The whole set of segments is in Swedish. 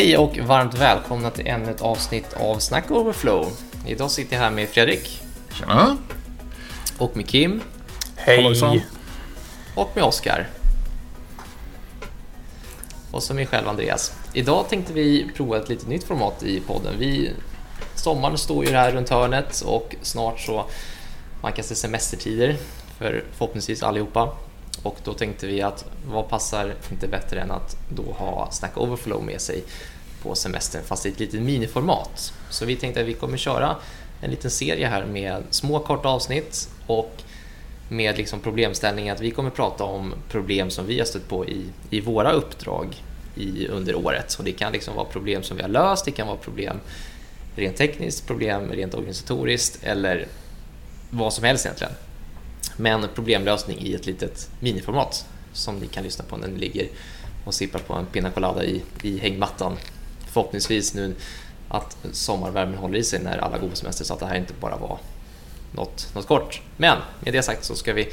Hej och varmt välkomna till ännu ett avsnitt av Snack Overflow. Idag sitter jag här med Fredrik. Tjena. Och med Kim. Hej! Och med Oskar. Och så mig själv Andreas. Idag tänkte vi prova ett lite nytt format i podden. Vi, sommaren står ju här runt hörnet och snart så vankas det semestertider för förhoppningsvis allihopa. Och då tänkte vi att vad passar inte bättre än att då ha Snack Overflow med sig på semestern fast i ett litet miniformat. Så vi tänkte att vi kommer köra en liten serie här med små korta avsnitt och med liksom problemställningen att vi kommer prata om problem som vi har stött på i, i våra uppdrag i, under året. Och det kan liksom vara problem som vi har löst, det kan vara problem rent tekniskt, problem rent organisatoriskt eller vad som helst egentligen. Men problemlösning i ett litet miniformat som ni kan lyssna på när ni ligger och sippar på en pina colada i, i hängmattan. Förhoppningsvis nu att sommarvärmen håller i sig när alla går på semester så att det här inte bara var något, något kort. Men med det sagt så ska vi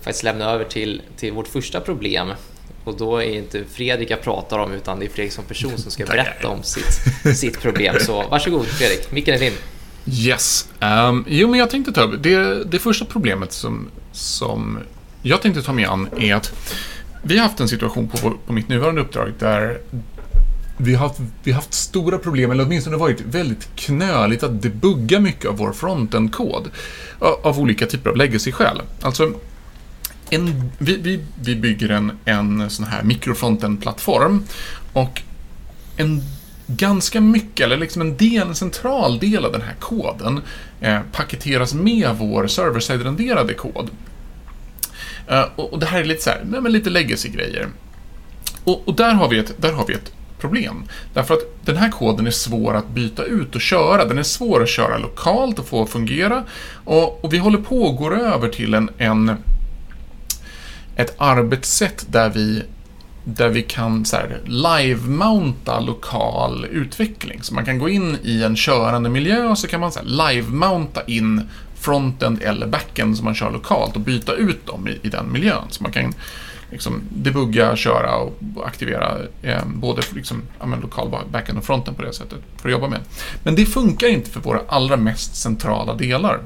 faktiskt lämna över till, till vårt första problem och då är inte Fredrik jag pratar om utan det är Fredrik som person som ska berätta om sitt, sitt problem. Så varsågod Fredrik, micken är din. Yes. Um, jo, men jag tänkte ta upp det, det första problemet som, som jag tänkte ta mig an är att vi har haft en situation på, på mitt nuvarande uppdrag där vi har, haft, vi har haft stora problem, eller åtminstone varit väldigt knöligt att debugga mycket av vår frontend-kod av, olika typer av legacy-skäl. Alltså, en, vi, vi, vi bygger en, en sån här mikrofrontend-plattform och en ganska mycket, eller liksom en, del, en central del av den här koden eh, paketeras med vår server-side-renderade kod. Eh, och, och, det här är lite så här, men lite legacy-grejer. Och, och, där, har vi ett, där har vi ett problem. Därför att den här koden är svår att byta ut och köra. Den är svår att köra lokalt och få att fungera. Och, och vi håller på att gå över till en, en ett arbetssätt där vi där vi kan så här, live-mounta lokal utveckling. Så man kan gå in i en körande miljö och så kan man så live-mounta in frontend eller backend som man kör lokalt och byta ut dem i, i den miljön. Så man kan liksom debugga, köra och aktivera eh, både liksom, ja, lokal backend och frontend på det sättet för att jobba med. Men det funkar inte för våra allra mest centrala delar.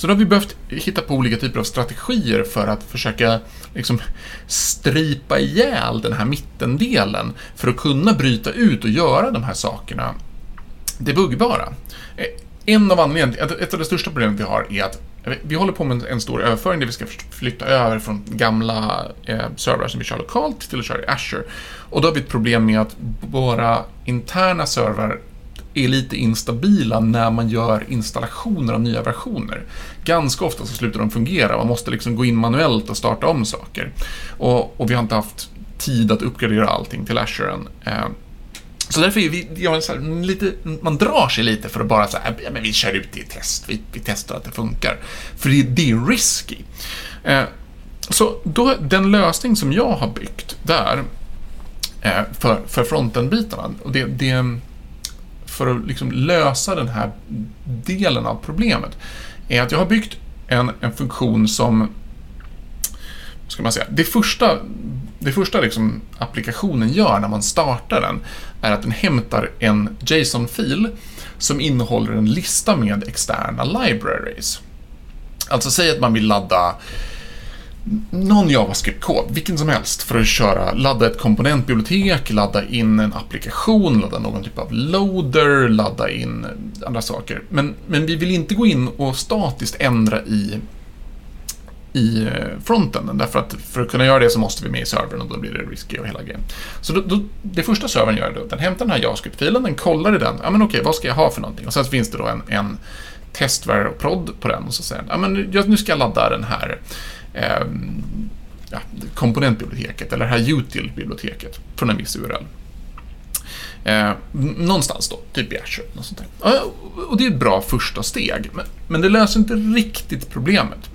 Så då har vi behövt hitta på olika typer av strategier för att försöka liksom stripa ihjäl den här mittendelen för att kunna bryta ut och göra de här sakerna debuggbara. Eh, en av anledningarna, ett av de största problemen vi har är att eh, vi håller på med en stor överföring där vi ska flytta över från gamla eh, servrar som vi kör lokalt till att köra i Azure. Och då har vi ett problem med att våra interna servrar är lite instabila när man gör installationer av nya versioner. Ganska ofta så slutar de fungera, man måste liksom gå in manuellt och starta om saker. Och, och vi har inte haft tid att uppgradera allting till Azure än. Eh, så därför är vi, ja, så här, lite, man drar sig lite för att bara säga, ja, men vi kör ut det i test, vi, vi testar att det funkar. För det, det är risky. Eh, så då, den lösning som jag har byggt där, eh, för, för fronten-bitarna, och det, det, för att liksom lösa den här delen av problemet, är att jag har byggt en, en funktion som ska man säga, det första, det första liksom applikationen gör när man startar den är att den hämtar en JSON-fil som innehåller en lista med externa libraries. Alltså säg att man vill ladda någon JavaScript-kod, vilken som helst, för att köra, ladda ett komponentbibliotek, ladda in en applikation, ladda någon typ av loader, ladda in andra saker. Men, men vi vill inte gå in och statiskt ändra i i eh, fronten. Därför att för att kunna göra det så måste vi med i servern och då blir det risky och hela grejen. Så då, då, det första servern gör då, den hämtar den här JavaScript-filen, den kollar i den, ja men okej, vad ska jag ha för någonting? Och sen finns det då en, en testvar och prod på den och så säger den, ja men nu ska jag ladda den här eh, ja, komponentbiblioteket eller det här util-biblioteket från en viss URL. Eh, någonstans då, typ i Azure. Något sånt där. Och det är ett bra första steg, men, men det löser inte riktigt problemet.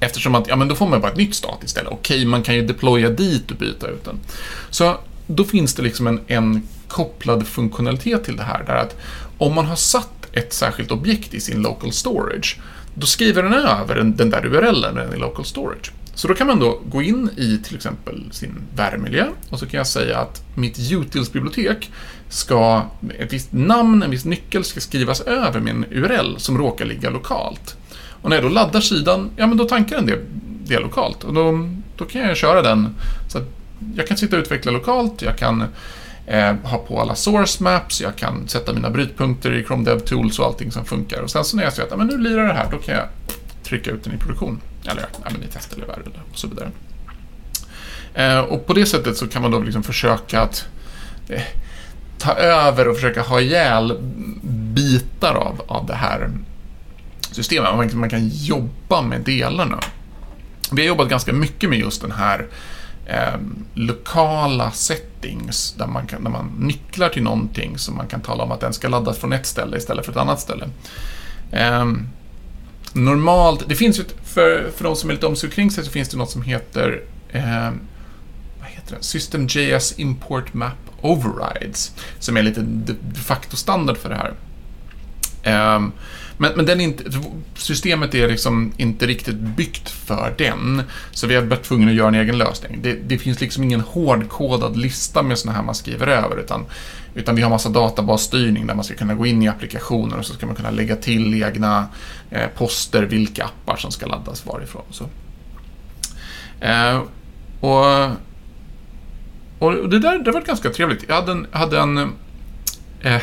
Eftersom att, ja men då får man bara ett nytt stat istället. Okej, man kan ju deploya dit och byta ut den. Så då finns det liksom en, en kopplad funktionalitet till det här, där att om man har satt ett särskilt objekt i sin local storage, då skriver den över den, den där URLen i local storage. Så då kan man då gå in i till exempel sin värmemiljö och så kan jag säga att mitt utils-bibliotek ska, ett visst namn, en viss nyckel ska skrivas över min URL som råkar ligga lokalt. Och när jag då laddar sidan, ja men då tankar den det, det lokalt. Och då, då kan jag köra den. Så att jag kan sitta och utveckla lokalt, jag kan eh, ha på alla source maps, jag kan sätta mina brytpunkter i Chrome Dev tools och allting som funkar. Och sen så när jag ser att men nu lirar det här, då kan jag trycka ut den i produktion. Eller ja, men i test eller värde och så vidare. Eh, och på det sättet så kan man då liksom försöka att eh, ta över och försöka ha ihjäl bitar av, av det här systemet. Man, man kan jobba med delarna. Vi har jobbat ganska mycket med just den här eh, lokala settings där man, kan, där man nycklar till någonting som man kan tala om att den ska laddas från ett ställe istället för ett annat ställe. Eh, normalt, det finns ju, för, för de som är lite om sig kring sig så finns det något som heter eh, vad heter det? System.js Import Map Overrides som är lite de facto standard för det här. Ehm, men, men den inte, systemet är liksom inte riktigt byggt för den, så vi har varit tvungna att göra en egen lösning. Det, det finns liksom ingen hårdkodad lista med sådana här man skriver över, utan, utan vi har massa databasstyrning där man ska kunna gå in i applikationer och så ska man kunna lägga till egna eh, poster, vilka appar som ska laddas varifrån. Så. Eh, och, och det där det var ganska trevligt. Jag hade en, hade en eh,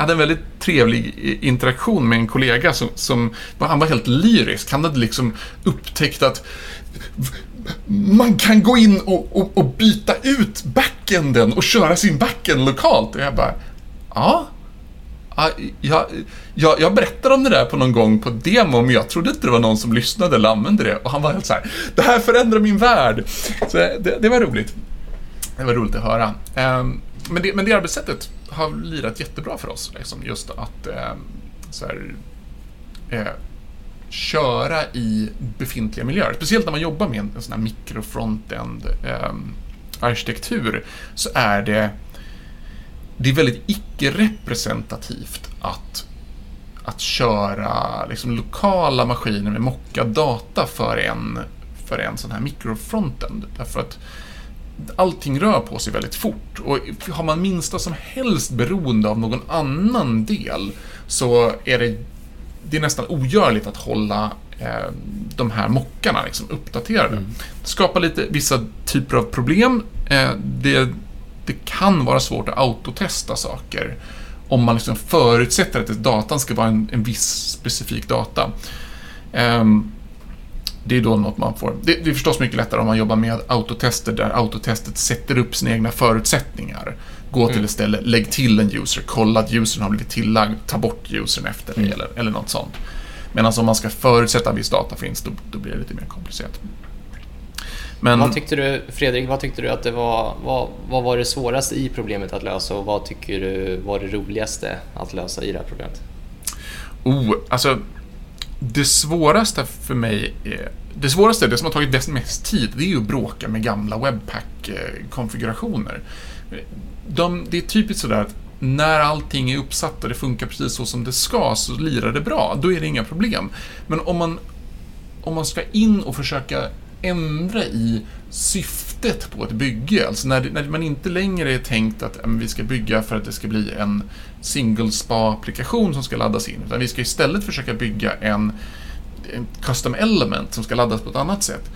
jag hade en väldigt trevlig interaktion med en kollega som, som han var helt lyrisk. Han hade liksom upptäckt att man kan gå in och, och, och byta ut backenden och köra sin backend lokalt. Och jag bara, ja. Jag, jag, jag berättade om det där på någon gång på demo, men jag trodde inte det var någon som lyssnade eller använde det. Och han var helt så här, det här förändrar min värld. Så det, det var roligt. Det var roligt att höra. Ehm, men det, men det arbetssättet har lirat jättebra för oss. Liksom, just att eh, så här, eh, köra i befintliga miljöer. Speciellt när man jobbar med en, en sån här mikrofrontend eh, arkitektur så är det, det är väldigt icke-representativt att, att köra liksom, lokala maskiner med mockad data för en, för en sån här mikrofrontend. Därför att allting rör på sig väldigt fort. Och har man minsta som helst beroende av någon annan del så är det, det är nästan ogörligt att hålla eh, de här mockarna liksom uppdaterade. Mm. Det skapar lite, vissa typer av problem. Eh, det, det kan vara svårt att autotesta saker om man liksom förutsätter att datan ska vara en, en viss specifik data. Um, det är då något man får. Det, det, är förstås mycket lättare om man jobbar med autotester där autotestet sätter upp sina egna förutsättningar. Gå till mm. ett ställe, lägg till en user, kolla att usern har blivit tillagd, ta bort usern efter det mm. eller, eller något sånt. Medan om man ska förutsätta att viss data finns, då, då blir det lite mer komplicerat. Men... Vad tyckte du, Fredrik, vad tyckte du att det var, vad, vad var det svåraste i problemet att lösa och vad tycker du var det roligaste att lösa i det här problemet? Oh, alltså det svåraste för mig, är, det svåraste, det som har tagit mest tid, det är ju att bråka med gamla Webpack-konfigurationer. De, det är typiskt sådär att när allting är uppsatt och det funkar precis så som det ska så lirar det bra, då är det inga problem. Men om man, om man ska in och försöka ändra i syftet på ett bygge. Alltså när, när man inte längre är tänkt att vi ska bygga för att det ska bli en single spa-applikation som ska laddas in. Utan vi ska istället försöka bygga en, en custom element som ska laddas på ett annat sätt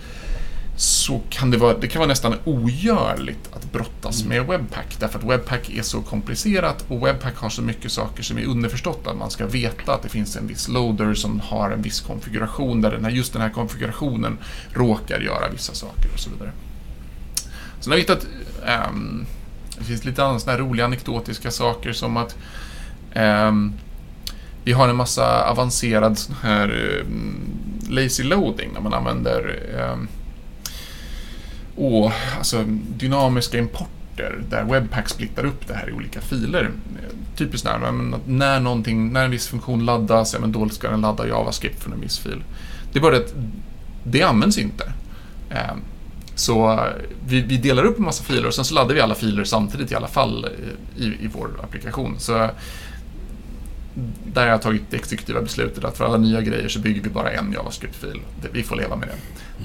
så kan det vara, det kan vara nästan ogörligt att brottas mm. med Webpack. Därför att Webpack är så komplicerat och Webpack har så mycket saker som är underförstått. Att man ska veta att det finns en viss loader som har en viss konfiguration där den här, just den här konfigurationen råkar göra vissa saker och så vidare. Sen har jag hittat, um, det finns lite andra roliga anekdotiska saker som att um, vi har en massa avancerad sån här eh, lazy loading när man använder ehm, och alltså, dynamiska importer där Webpack splittar upp det här i olika filer. Typiskt när, när, någonting, när en viss funktion laddas, ja, men då ska den ladda JavaScript från en viss fil. Det är bara det att det används inte. Ehm, så eh, vi, vi, delar upp en massa filer och sen så laddar vi alla filer samtidigt i alla fall eh, i, i vår applikation. Så där har jag tagit det exekutiva beslutet att för alla nya grejer så bygger vi bara en JavaScript-fil. Vi får leva med det.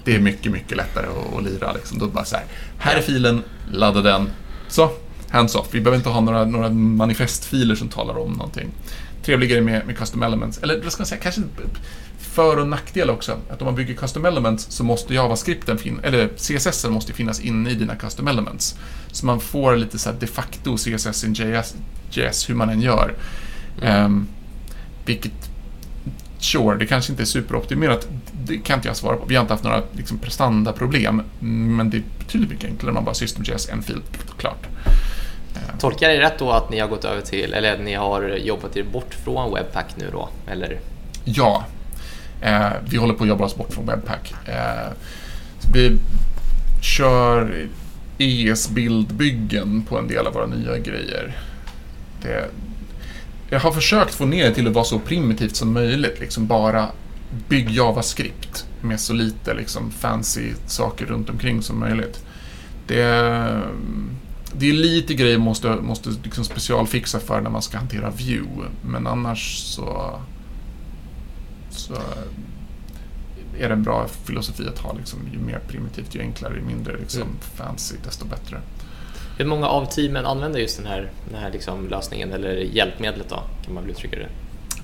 Det är mycket, mycket lättare att, att lira. Liksom. Då bara så här, här är filen, ladda den. Så, hands-off. Vi behöver inte ha några, några manifestfiler som talar om någonting. Trevligare med, med custom elements, eller vad ska man säga, kanske för och nackdel också. Att om man bygger custom elements så måste JavaScripten fin eller CSS måste finnas inne i dina custom elements. Så man får lite så de facto CSS in JS, JS hur man än gör. Mm. Um, vilket, sure, det kanske inte är superoptimerat. Det kan inte jag svara på. Vi har inte haft några liksom, prestandaproblem. Men det är betydligt mycket enklare om man bara system.js, en fil, klart. Ehm. Tolkar jag det rätt då att ni har gått över till, eller ni har jobbat er bort från Webpack nu då? Eller? Ja, Eh, vi håller på att jobba oss bort från Webpack. Eh, vi kör ES-bildbyggen på en del av våra nya grejer. Det, jag har försökt få ner det till att vara så primitivt som möjligt. Liksom bara bygg JavaScript med så lite liksom, fancy saker runt omkring som möjligt. Det, det är lite grejer man måste, måste liksom specialfixa för när man ska hantera view. Men annars så så är det en bra filosofi att ha. Liksom, ju mer primitivt, ju enklare, ju mindre liksom, mm. fancy, desto bättre. Hur många av teamen använder just den här, den här liksom lösningen eller hjälpmedlet då, kan man väl uttrycka det?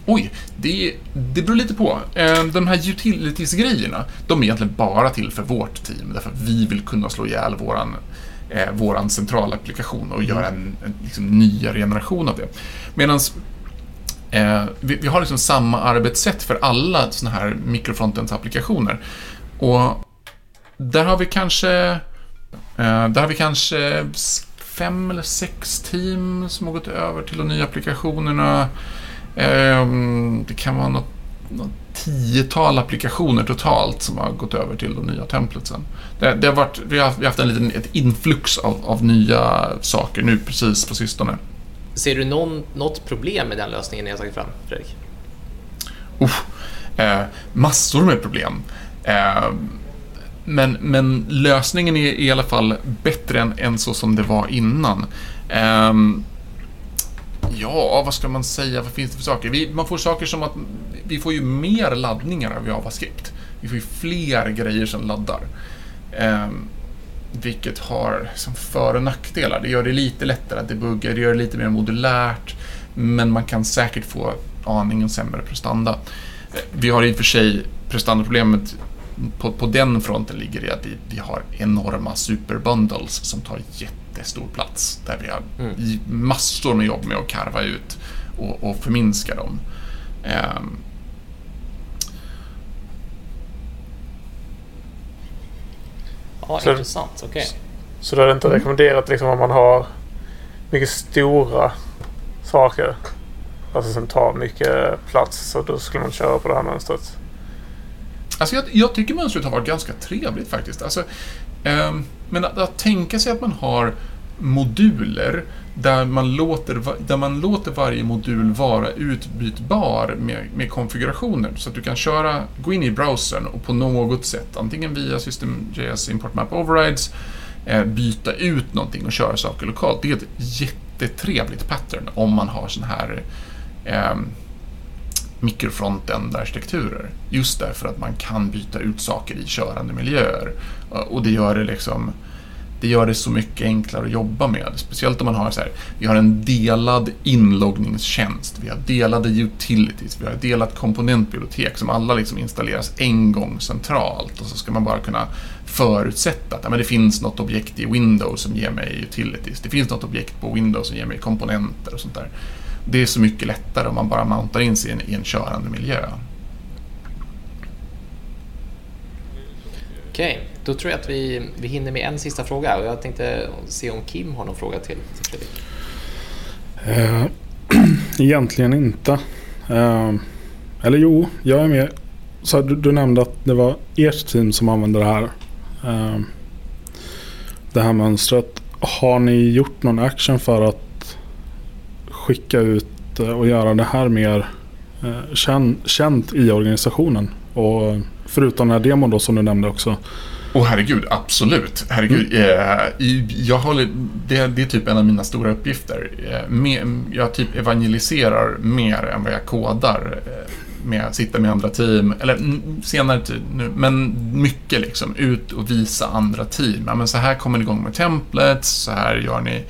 Oj, det, det beror lite på. Eh, de här utilities-grejerna, de är egentligen bara till för vårt team, därför att vi vill kunna slå ihjäl våran, eh, våran centralapplikation och göra en, en liksom, nyare generation av det. Medan Eh, vi, vi, har liksom samma arbetssätt för alla sådana här mikrofrontends-applikationer. Och där har vi kanske, eh, där har vi kanske fem eller sex team som har gått över till de nya applikationerna. Eh, det kan vara något, något tiotal applikationer totalt som har gått över till de nya templetsen. Det, det har varit, vi, har, haft en liten, ett influx av, av nya saker nu precis på sistone. Ser du någon, något problem med den lösningen ni har tagit fram, Fredrik? Uh, eh, massor med problem. Eh, men, men lösningen är i alla fall bättre än, än så som det var innan. Um, ja, vad ska man säga? Vad finns det för saker? Vi, man får saker som att vi får ju mer laddningar av JavaScript. Vi får ju fler grejer som laddar. Um, vilket har som för och nackdelar. Det gör det lite lättare att debugga, det gör det lite mer modulärt, men man kan säkert få aningen sämre prestanda. Vi har i och för sig prestandaproblemet på, på den fronten ligger i att vi, vi har enorma superbundles som tar jättestor plats. Där vi har mm. massor med jobb med att karva ut och, och förminska dem. Um, Ja, så, intressant. Okej. Okay. Så, då är det inte rekommenderat liksom om man har mycket stora saker. Alltså som tar mycket plats. Så då skulle man köra på det här mönstret. Alltså jag, jag tycker mönstret har varit ganska trevligt faktiskt. Alltså, eh, men att, att tänka sig att man har moduler där man låter, där man låter varje modul vara utbytbar med, med konfigurationer. Så att du kan köra, gå in i browsern och på något sätt, antingen via System.js Import Map Overrides, eh, byta ut någonting och köra saker lokalt. Det är ett jättetrevligt pattern om man har sån här eh, mikrofrontend-arkitekturer. Just därför att man kan byta ut saker i körande miljöer. Eh, och det gör det liksom det gör det så mycket enklare att jobba med. Speciellt om man har så här, vi har en delad inloggningstjänst, vi har delade utilities, vi har ett delat komponentbibliotek som alla liksom installeras en gång centralt och så ska man bara kunna förutsätta att ja, men det finns något objekt i Windows som ger mig utilities. Det finns något objekt på Windows som ger mig komponenter och sånt där. Det är så mycket lättare om man bara mountar in sig i en, i en körande miljö. Okej, okay. då tror jag att vi, vi hinner med en sista fråga och jag tänkte se om Kim har någon fråga till, till Fredrik. Uh, egentligen inte. Uh, eller jo, jag är med. Så du, du, nämnde att det var ert team som använde det här. Uh, det här mönstret. Har ni gjort någon action för att skicka ut och göra det här mer känt i organisationen? Och förutom den här demon då som du nämnde också. Åh oh, herregud, absolut. Herregud, mm. jag håller, det, det, är typ en av mina stora uppgifter. jag typ evangeliserar mer än vad jag kodar med att sitta med andra team, eller senare tid nu, men mycket liksom ut och visa andra team. Ja, men så här kommer ni igång med templates, så här gör ni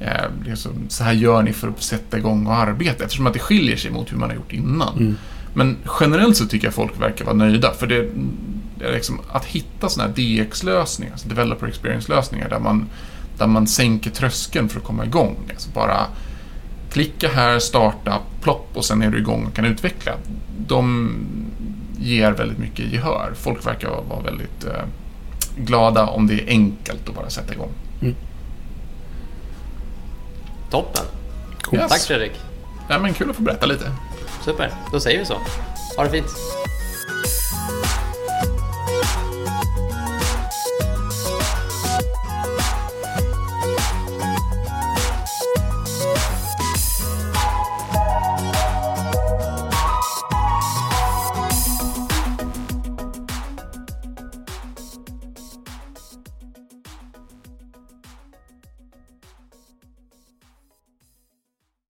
eh, liksom, så här gör ni för att sätta igång och arbeta eftersom att det skiljer sig mot hur man har gjort innan. Mm. Men generellt så tycker jag folk verkar vara nöjda för det, det liksom att hitta sådana här DX-lösningar, alltså Developer Experience-lösningar där man, där man sänker tröskeln för att komma igång. Alltså bara klicka här, starta, plopp och sen är du igång och kan utveckla. De ger väldigt mycket gehör. Folk verkar vara väldigt eh, glada om det är enkelt att bara sätta igång. Mm. Toppen. Cool. Yes. Tack Fredrik. Ja, men kul att få berätta lite. Super, då säger vi så. Ha det fint.